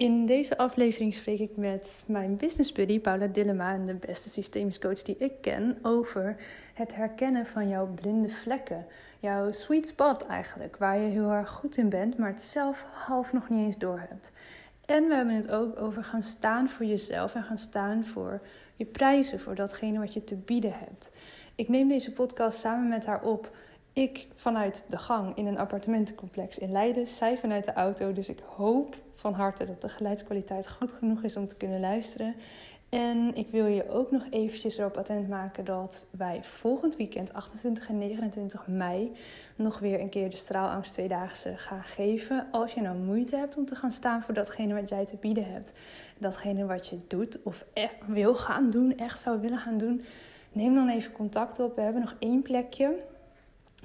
In deze aflevering spreek ik met mijn business buddy Paula Dillema, de beste systemisch coach die ik ken, over het herkennen van jouw blinde vlekken. Jouw sweet spot eigenlijk, waar je heel erg goed in bent, maar het zelf half nog niet eens door hebt. En we hebben het ook over gaan staan voor jezelf en gaan staan voor je prijzen, voor datgene wat je te bieden hebt. Ik neem deze podcast samen met haar op. Ik vanuit de gang in een appartementencomplex in Leiden, zij vanuit de auto. Dus ik hoop van harte dat de geluidskwaliteit goed genoeg is om te kunnen luisteren. En ik wil je ook nog eventjes erop attent maken dat wij volgend weekend, 28 en 29 mei, nog weer een keer de straalangst tweedaagse gaan geven. Als je nou moeite hebt om te gaan staan voor datgene wat jij te bieden hebt, datgene wat je doet of echt wil gaan doen, echt zou willen gaan doen, neem dan even contact op. We hebben nog één plekje.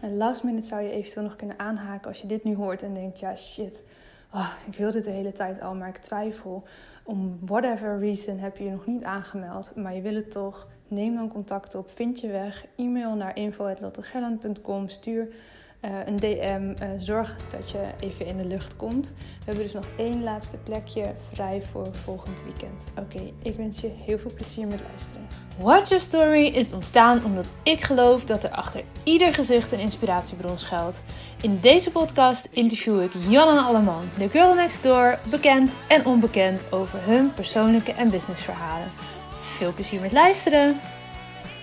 En last minute zou je eventueel nog kunnen aanhaken als je dit nu hoort en denkt, ja shit oh, ik wil dit de hele tijd al, maar ik twijfel. Om whatever reason heb je je nog niet aangemeld, maar je wil het toch. Neem dan contact op, vind je weg. E-mail naar info.lottegelland.com, stuur uh, een DM. Uh, zorg dat je even in de lucht komt. We hebben dus nog één laatste plekje vrij voor volgend weekend. Oké, ik wens je heel veel plezier met luisteren. Watch Your Story is ontstaan omdat ik geloof dat er achter ieder gezicht een inspiratiebron schuilt. In deze podcast interview ik Jan en Alleman, de girl next door, bekend en onbekend over hun persoonlijke en businessverhalen. Veel plezier met luisteren!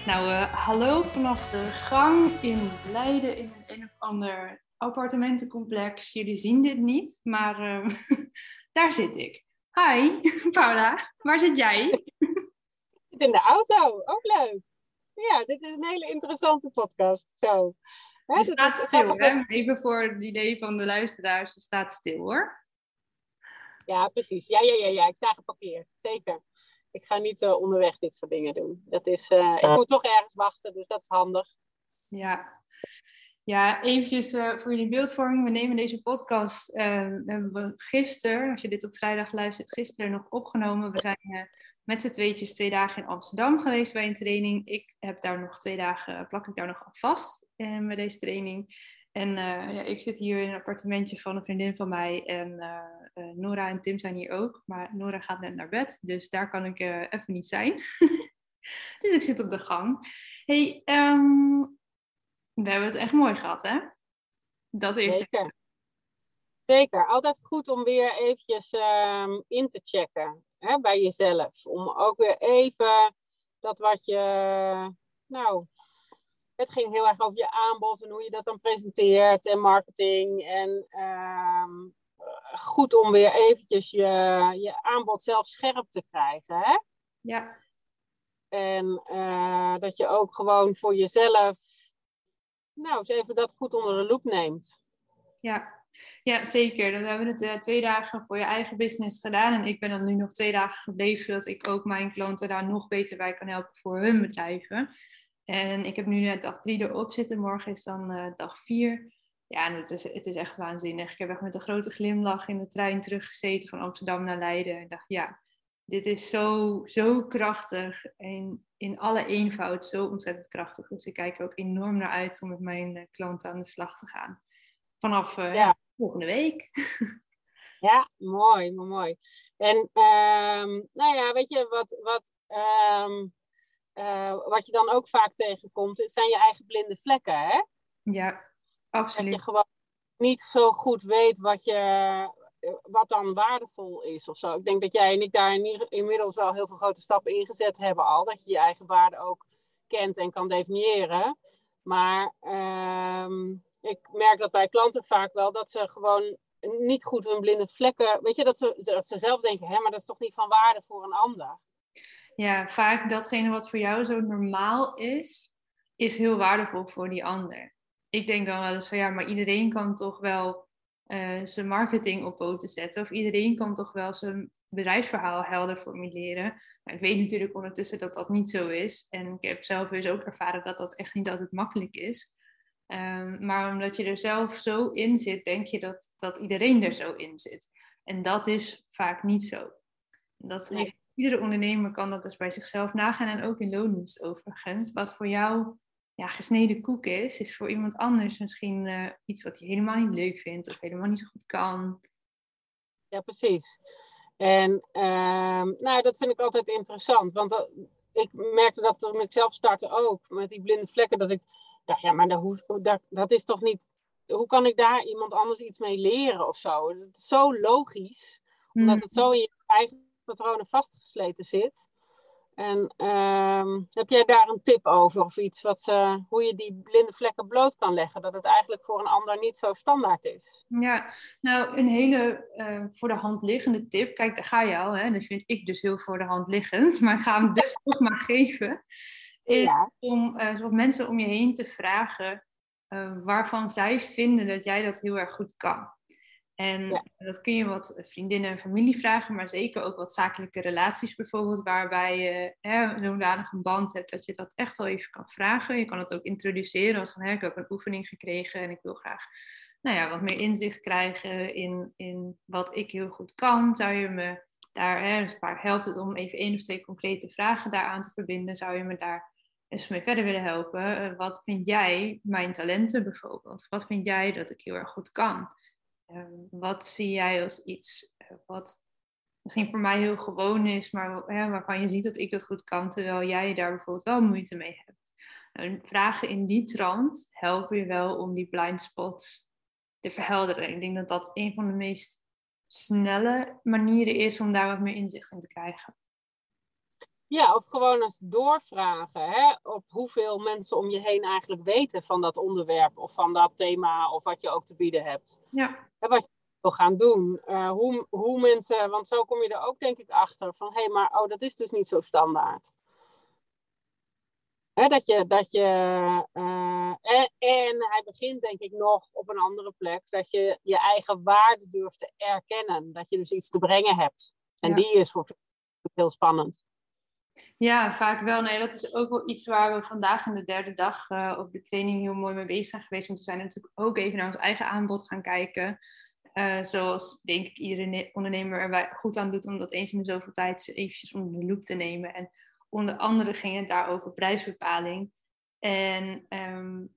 Nou, uh, hallo vanaf de gang in Leiden in een een of ander appartementencomplex. Jullie zien dit niet, maar uh, daar zit ik. Hi, Paula, waar zit jij? in de auto, ook leuk. Ja, dit is een hele interessante podcast. Zo. Hè, je staat stil, hè? Even voor het idee van de luisteraars, je staat stil hoor. Ja, precies. Ja, ja, ja, ja. ik sta geparkeerd. Zeker. Ik ga niet uh, onderweg dit soort dingen doen. Dat is, uh, ik moet toch ergens wachten, dus dat is handig. Ja, ja, eventjes uh, voor jullie beeldvorming. We nemen deze podcast, uh, hebben we gisteren, als je dit op vrijdag luistert, gisteren nog opgenomen. We zijn uh, met z'n tweetjes twee dagen in Amsterdam geweest bij een training. Ik heb daar nog twee dagen, plak ik daar nog aan vast bij deze training. En ja, ik zit hier in een appartementje van een vriendin van mij en Nora en Tim zijn hier ook. Maar Nora gaat net naar bed, dus daar kan ik even niet zijn. dus ik zit op de gang. Hey, um, we hebben het echt mooi gehad, hè? Dat eerst. Zeker. Zeker. Altijd goed om weer eventjes ehm, in te checken hè, bij jezelf. Om ook weer even dat wat je... Nou, het ging heel erg over je aanbod en hoe je dat dan presenteert en marketing. En ehm, goed om weer eventjes je, je aanbod zelf scherp te krijgen, hè? Ja. En uh, dat je ook gewoon voor jezelf nou, eens even dat goed onder de loep neemt. Ja, ja zeker. Dan hebben we het uh, twee dagen voor je eigen business gedaan. En ik ben dan nu nog twee dagen gebleven, zodat ik ook mijn klanten daar nog beter bij kan helpen voor hun bedrijven. En ik heb nu net dag drie erop zitten. Morgen is dan uh, dag vier. Ja, en het is, het is echt waanzinnig. Ik heb echt met een grote glimlach in de trein teruggezeten van Amsterdam naar Leiden. En dacht, ja, dit is zo, zo krachtig en in alle eenvoud zo ontzettend krachtig. Dus ik kijk er ook enorm naar uit om met mijn eh, klanten aan de slag te gaan. Vanaf uh, ja. volgende week. Ja, mooi, mooi. En um, nou ja, weet je, wat, wat, um, uh, wat je dan ook vaak tegenkomt, zijn je eigen blinde vlekken, hè? Ja, absoluut. Dat je gewoon niet zo goed weet wat je, wat dan waardevol is of zo. Ik denk dat jij en ik daar inmiddels wel heel veel grote stappen in gezet hebben al. Dat je je eigen waarde ook kent en kan definiëren. Maar uh, ik merk dat bij klanten vaak wel dat ze gewoon niet goed hun blinde vlekken. Weet je, dat ze, dat ze zelf denken, hè, maar dat is toch niet van waarde voor een ander. Ja, vaak datgene wat voor jou zo normaal is, is heel waardevol voor die ander. Ik denk dan wel eens van ja, maar iedereen kan toch wel uh, zijn marketing op poten zetten. Of iedereen kan toch wel zijn bedrijfsverhaal helder formuleren. Maar ik weet natuurlijk ondertussen dat dat niet zo is. En ik heb zelf dus ook ervaren dat dat echt niet altijd makkelijk is. Um, maar omdat je er zelf zo in zit, denk je dat, dat iedereen er zo in zit. En dat is vaak niet zo. Dat heeft, iedere ondernemer kan dat dus bij zichzelf nagaan en ook in loondienst overigens. Wat voor jou ja, gesneden koek is, is voor iemand anders misschien uh, iets wat hij helemaal niet leuk vindt of helemaal niet zo goed kan. Ja, precies. En ehm, nou, dat vind ik altijd interessant. Want dat, ik merkte dat toen ik zelf startte ook, met die blinde vlekken, dat ik dacht, ja, maar dat, dat, dat is toch niet... Hoe kan ik daar iemand anders iets mee leren of zo? Het is zo logisch, omdat het zo in je eigen patronen vastgesleten zit. En ehm, heb jij daar een tip over of iets wat ze, hoe je die blinde vlekken bloot kan leggen? Dat het eigenlijk voor een ander niet zo standaard is. Ja, nou een hele uh, voor de hand liggende tip. Kijk, daar ga je al. Hè? Dat vind ik dus heel voor de hand liggend. Maar ik ga hem dus toch maar geven. Is om uh, mensen om je heen te vragen waarvan zij vinden dat jij dat heel erg goed kan. En dat kun je wat vriendinnen en familie vragen, maar zeker ook wat zakelijke relaties bijvoorbeeld, waarbij je zodanig een band hebt dat je dat echt wel even kan vragen. Je kan het ook introduceren als van, hè, ik heb een oefening gekregen en ik wil graag nou ja, wat meer inzicht krijgen in, in wat ik heel goed kan. Zou je me daar, hè, dus vaak helpt het om even één of twee concrete vragen daaraan te verbinden. Zou je me daar eens mee verder willen helpen? Eh, wat vind jij mijn talenten bijvoorbeeld? Wat vind jij dat ik heel erg goed kan? Ehm, wat zie jij als iets eh, wat misschien voor mij heel gewoon is, maar waarvan je ziet dat ik dat goed kan, terwijl jij daar bijvoorbeeld wel moeite mee hebt? En vragen in die trant helpen je wel om die blind spots te verhelderen. Ik denk dat dat een van de meest snelle manieren is om daar wat meer inzicht in te krijgen. Ja, of gewoon eens doorvragen hè, op hoeveel mensen om je heen eigenlijk weten van dat onderwerp of van dat thema of wat je ook te bieden hebt. Ja. En wat je wil gaan doen. Uh, hoe, hoe mensen, want zo kom je er ook denk ik achter van hé, hey, maar oh, dat is dus niet zo standaard. Hè, dat je, dat je uh, en, en hij begint denk ik nog op een andere plek, dat je je eigen waarde durft te erkennen. Dat je dus iets te brengen hebt. En die is voor heel spannend. Ja, vaak wel. Nee, dat is ook wel iets waar we vandaag in de derde dag uh, op de training heel mooi mee bezig zijn geweest. Want we zijn natuurlijk ook even naar ons eigen aanbod gaan kijken. Uh, zoals denk ik iedere ondernemer er goed aan doet om dat eens in de zoveel tijd eventjes onder de loep te nemen. En onder andere ging het daar over prijsbepaling. En um,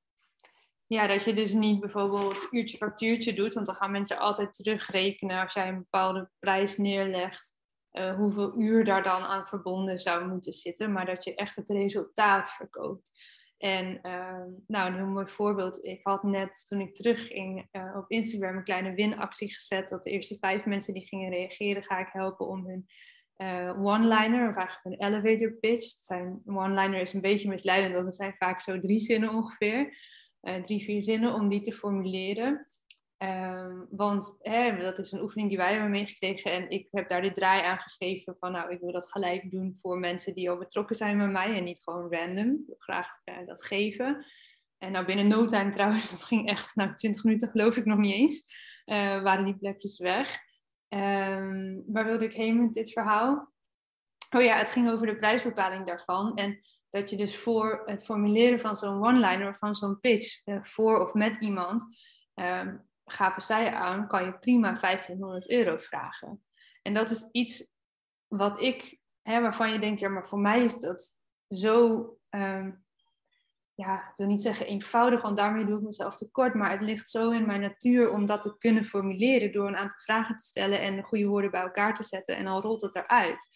ja, dat je dus niet bijvoorbeeld uurtje factuurtje doet, want dan gaan mensen altijd terugrekenen als jij een bepaalde prijs neerlegt. Uh, hoeveel uur daar dan aan verbonden zou moeten zitten, maar dat je echt het resultaat verkoopt. En uh, nou, een heel mooi voorbeeld. Ik had net toen ik terugging uh, op Instagram een kleine winactie gezet. Dat de eerste vijf mensen die gingen reageren, ga ik helpen om hun uh, one-liner of eigenlijk een elevator pitch. Zijn one-liner is een beetje misleidend, want het zijn vaak zo drie zinnen ongeveer. drie, vier zinnen om die te formuleren. Um, want dat is een oefening die wij hebben meegekregen en ik heb daar de draai aan gegeven van nou, ik wil dat gelijk doen voor mensen die al betrokken zijn met mij en niet gewoon random. Ik wil graag uh, dat geven. En nou binnen no time trouwens, dat ging echt, nou 20 minuten geloof ik nog niet eens, uh, waren die plekjes weg. Um, waar wilde ik heen met dit verhaal? Oh ja, het ging over de prijsbepaling daarvan. En dat je dus voor het formuleren van zo'n one-liner of van zo'n pitch uh, voor of met iemand um, gaven zij aan, kan je prima 1500 euro vragen. En dat is iets wat ik, hè, waarvan je denkt, ja, maar voor mij is dat zo, um, ja, ik wil niet zeggen eenvoudig, want daarmee doe ik mezelf tekort, maar het ligt zo in mijn natuur om dat te kunnen formuleren door een aantal vragen te stellen en de goede woorden bij elkaar te zetten en dan rolt het eruit.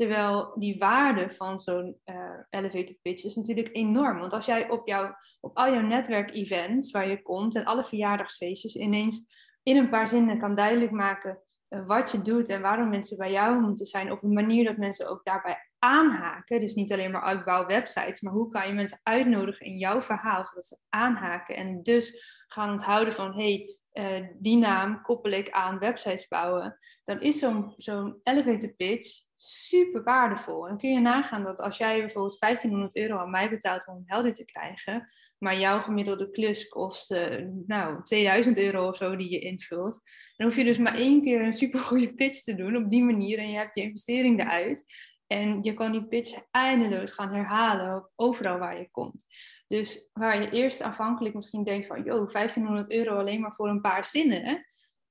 Terwijl die waarde van zo'n uh, elevator pitch is natuurlijk enorm. Want als jij op, jouw, op al jouw netwerkevents waar je komt en alle verjaardagsfeestjes ineens in een paar zinnen kan duidelijk maken uh, wat je doet en waarom mensen bij jou moeten zijn op een manier dat mensen ook daarbij aanhaken. Dus niet alleen maar uitbouw websites, maar hoe kan je mensen uitnodigen in jouw verhaal zodat ze aanhaken en dus gaan onthouden van hey, uh, die naam koppel ik aan websites bouwen, dan is zo'n elevator pitch super waardevol. En kun je nagaan dat als jij bijvoorbeeld 1500 euro aan mij betaalt om helder te krijgen, maar jouw gemiddelde klus kost uh, nou, 2000 euro of zo die je invult, dan hoef je dus maar één keer een super goede pitch te doen op die manier en je hebt je investering eruit. En je kan die pitch eindeloos gaan herhalen overal waar je komt. Dus waar je eerst afhankelijk misschien denkt van, joh, 1500 euro alleen maar voor een paar zinnen,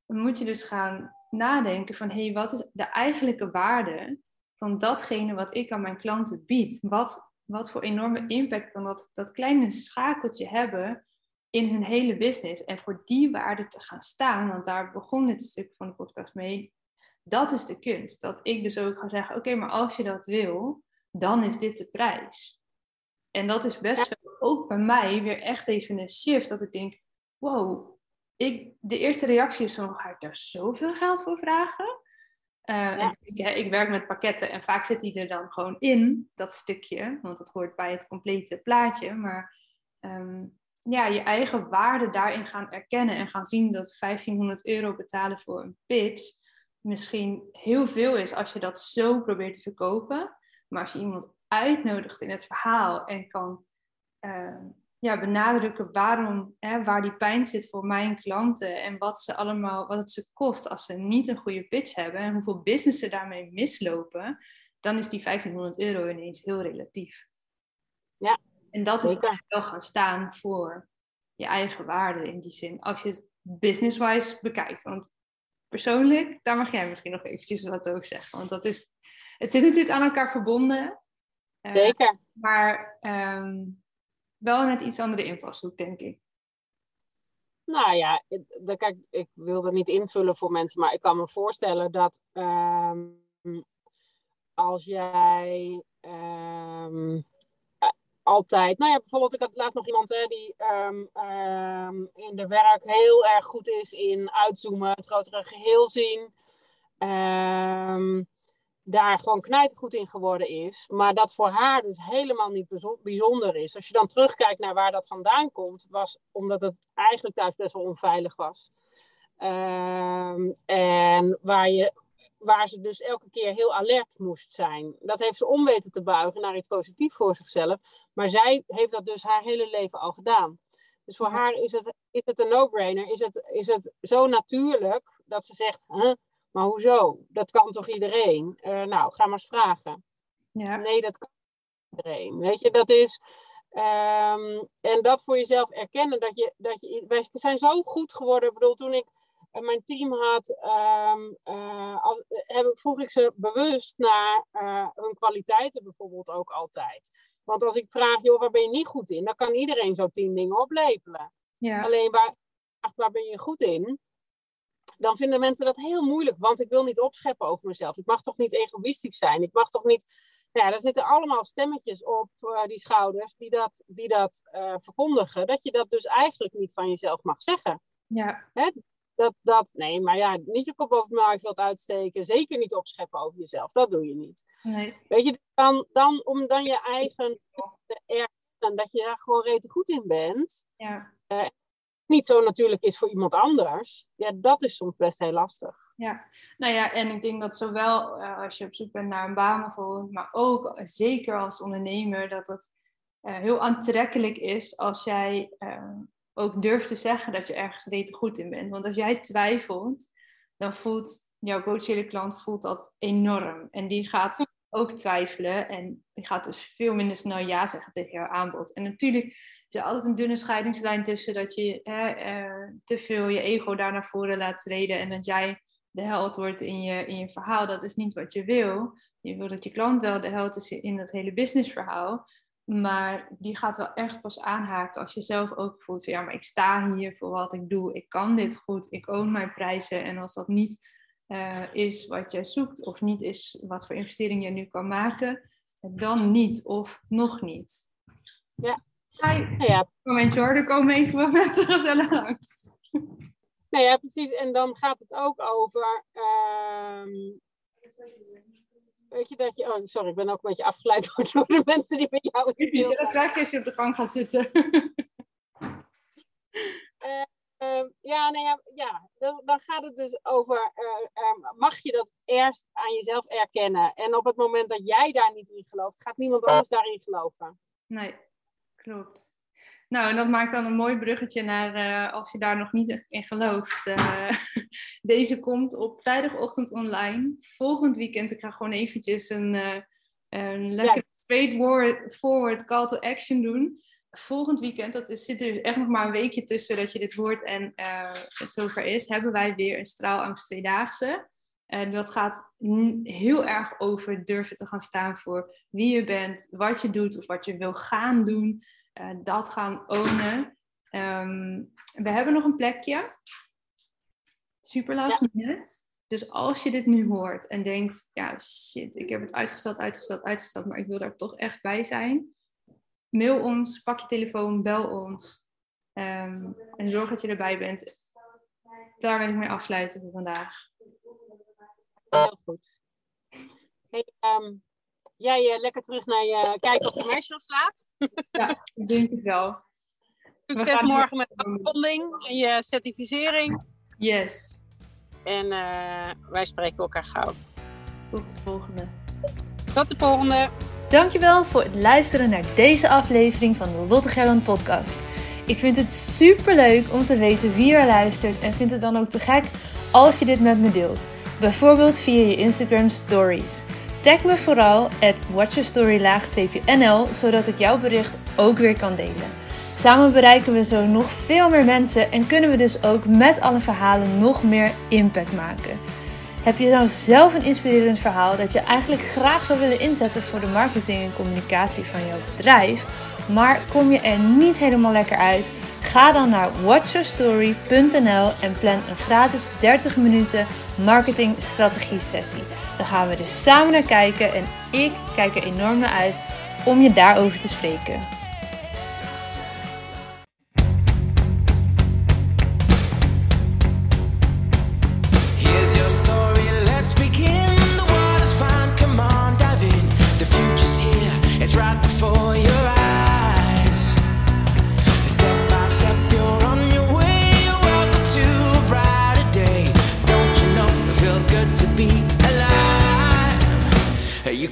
dan moet je dus gaan nadenken van, hé, hey, wat is de eigenlijke waarde van datgene wat ik aan mijn klanten bied? Wat, wat voor enorme impact kan dat, dat kleine schakeltje hebben in hun hele business? En voor die waarde te gaan staan, want daar begon dit stuk van de podcast mee, dat is de kunst. Dat ik dus ook ga zeggen, oké, maar als je dat wil, dan is dit de prijs. En dat is best wel ook bij mij weer echt even een shift. Dat ik denk, wow, ik, de eerste reactie is zo, ga ik daar zoveel geld voor vragen? Uh, ik, ik, werk met pakketten en vaak zit die er dan gewoon in, dat stukje, want dat hoort bij het complete plaatje. Maar ehm, ja, je eigen waarde daarin gaan erkennen en gaan zien dat 1500 euro betalen voor een pitch misschien heel veel is als je dat zo probeert te verkopen. Maar als je iemand uitnodigt in het verhaal en kan ehm, ja, benadrukken waarom, hè, waar die pijn zit voor mijn klanten en wat, ze allemaal, wat het ze kost als ze niet een goede pitch hebben en hoeveel business ze daarmee mislopen, dan is die 1500 euro ineens heel relatief. Ja. En dat is wel gaan staan voor je eigen waarde in die zin, als je het business-wise bekijkt. Want persoonlijk, daar mag jij misschien nog eventjes wat over zeggen. Want dat is, het zit natuurlijk aan elkaar verbonden. Eh, Zeker. maar ehm, wel net iets andere invalshoek, denk ik. Nou ja, kijk, ik wil het niet invullen voor mensen, maar ik kan me voorstellen dat ehm, als jij ehm, altijd, nou ja, bijvoorbeeld, ik had laatst nog iemand hè, die um, in de werk heel erg goed is in uitzoomen, het grotere geheel zien. Um, daar gewoon knijtergoed in geworden is. Maar dat voor haar dus helemaal niet bijzonder is. Als je dan terugkijkt naar waar dat vandaan komt, was omdat het eigenlijk thuis best wel onveilig was. En waar, je, waar ze dus elke keer heel alert moest zijn. Dat heeft ze om weten te buigen naar iets positiefs voor zichzelf. Maar zij heeft dat dus haar hele leven al gedaan. Dus voor haar is het, is het een no-brainer. Is het, is het zo natuurlijk dat ze zegt: huh, maar hoezo? Dat kan toch iedereen? Uh, nou, ga maar eens vragen. Ja. Nee, dat kan iedereen. Weet je, dat is. Um, en dat voor jezelf erkennen. Dat je, dat je, wij zijn zo goed geworden. Ik bedoel, toen ik mijn team had, um, uh, als, heb, vroeg ik ze bewust naar hun kwaliteiten bijvoorbeeld ook altijd. Want als ik vraag, joh, waar ben je niet goed in? Dan kan iedereen zo tien dingen oplepelen. Ja. Alleen waar, waar ben je goed in? dan vinden mensen dat heel moeilijk. Want ik wil niet opscheppen over mezelf. Ik mag toch niet egoïstisch zijn. Ik mag toch niet. Ja, er zitten allemaal stemmetjes op uh, die schouders die dat, die dat verkondigen. Dat je dat dus eigenlijk niet van jezelf mag zeggen. Ja. Hè? Dat, dat, nee, maar ja, niet je kop over het maaiveld uitsteken. Zeker niet opscheppen over jezelf. Dat doe je niet. Nee. Weet je, dan, dan om dan je eigen te erkennen dat je daar gewoon rete goed in bent. Ja. Uh, niet zo natuurlijk is voor iemand anders, ja, dat is soms best heel lastig. Ja, nou ja, en ik denk dat zowel uh, als je op zoek bent naar een baan bijvoorbeeld, maar ook zeker als ondernemer, dat het uh, heel aantrekkelijk is als jij ook durft te zeggen dat je ergens rete goed in bent. Want als jij twijfelt, dan voelt jouw potentiële klant voelt dat enorm. En die gaat ook twijfelen en die gaat dus veel minder snel ja zeggen tegen jouw aanbod. En natuurlijk is er altijd een dunne scheidingslijn tussen dat je eh, te veel je ego daar naar voren laat treden en dat jij de held wordt in je, in je verhaal. Dat is niet wat je wil. Je wil dat je klant wel de held is in dat hele businessverhaal. Maar die gaat wel echt pas aanhaken als je zelf ook voelt, ja, maar ik sta hier voor wat ik doe. Ik kan dit goed. Ik own mijn prijzen. En als dat niet uh, is wat jij zoekt of niet is wat voor investering je nu kan maken, dan niet of nog niet. Ja. Hi. Ja. Momentje hoor, er komen even wat mensen gezellig langs. Nee, ja, precies. En dan gaat het ook over. Um, weet je dat je. Oh, sorry, ik ben ook een beetje afgeleid door de mensen die bij jou. Ja, dat krijg je als je op de gang gaat zitten. uh, Uh, ja, nee, ja, ja, dan, gaat het dus over, uh, mag je dat eerst aan jezelf erkennen? En op het moment dat jij daar niet in gelooft, gaat niemand anders daarin geloven. Nee, klopt. Nou, en dat maakt dan een mooi bruggetje naar, uh, als je daar nog niet in gelooft. deze komt op vrijdagochtend online. Volgend weekend, ik ga gewoon eventjes een, een lekker ja. straightforward call to action doen volgend weekend, dat is, zit er echt nog maar een weekje tussen dat je dit hoort en het zover is, hebben wij weer een straalangst tweedaagse. En dat gaat heel erg over durven te gaan staan voor wie je bent, wat je doet of wat je wil gaan doen. Uh, dat gaan ownen. Um, we hebben nog een plekje. Super last ja. minute. Dus als je dit nu hoort en denkt, ja shit, ik heb het uitgesteld, uitgesteld, uitgesteld, maar ik wil daar toch echt bij zijn. Mail ons, pak je telefoon, bel ons ehm, en zorg dat je erbij bent. Daar wil ik mee afsluiten voor vandaag. Heel goed. Hey, um, jij uh, lekker terug naar je kijken of commercial slaat? ja, ik denk het wel. Succes morgen met de afronding en je certificering. Yes. En uh, wij spreken elkaar gauw. Tot de volgende. Tot de volgende. Dankjewel voor het luisteren naar deze aflevering van de Lotte Gerland podcast. Ik vind het super leuk om te weten wie er luistert en vind het dan ook te gek als je dit met me deelt. Bijvoorbeeld via je Instagram stories. Tag me vooral at watchyourstory-nl zodat ik jouw bericht ook weer kan delen. Samen bereiken we zo nog veel meer mensen en kunnen we dus ook met alle verhalen nog meer impact maken. Heb je nou zelf een inspirerend verhaal dat je eigenlijk graag zou willen inzetten voor de marketing en communicatie van jouw bedrijf, maar kom je er niet helemaal lekker uit? Ga dan naar watchyourstory.nl en plan een gratis 30 minuten marketing strategie sessie. Dan gaan we er samen naar kijken en ik kijk er enorm naar uit om je daarover te spreken.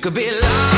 Could be larger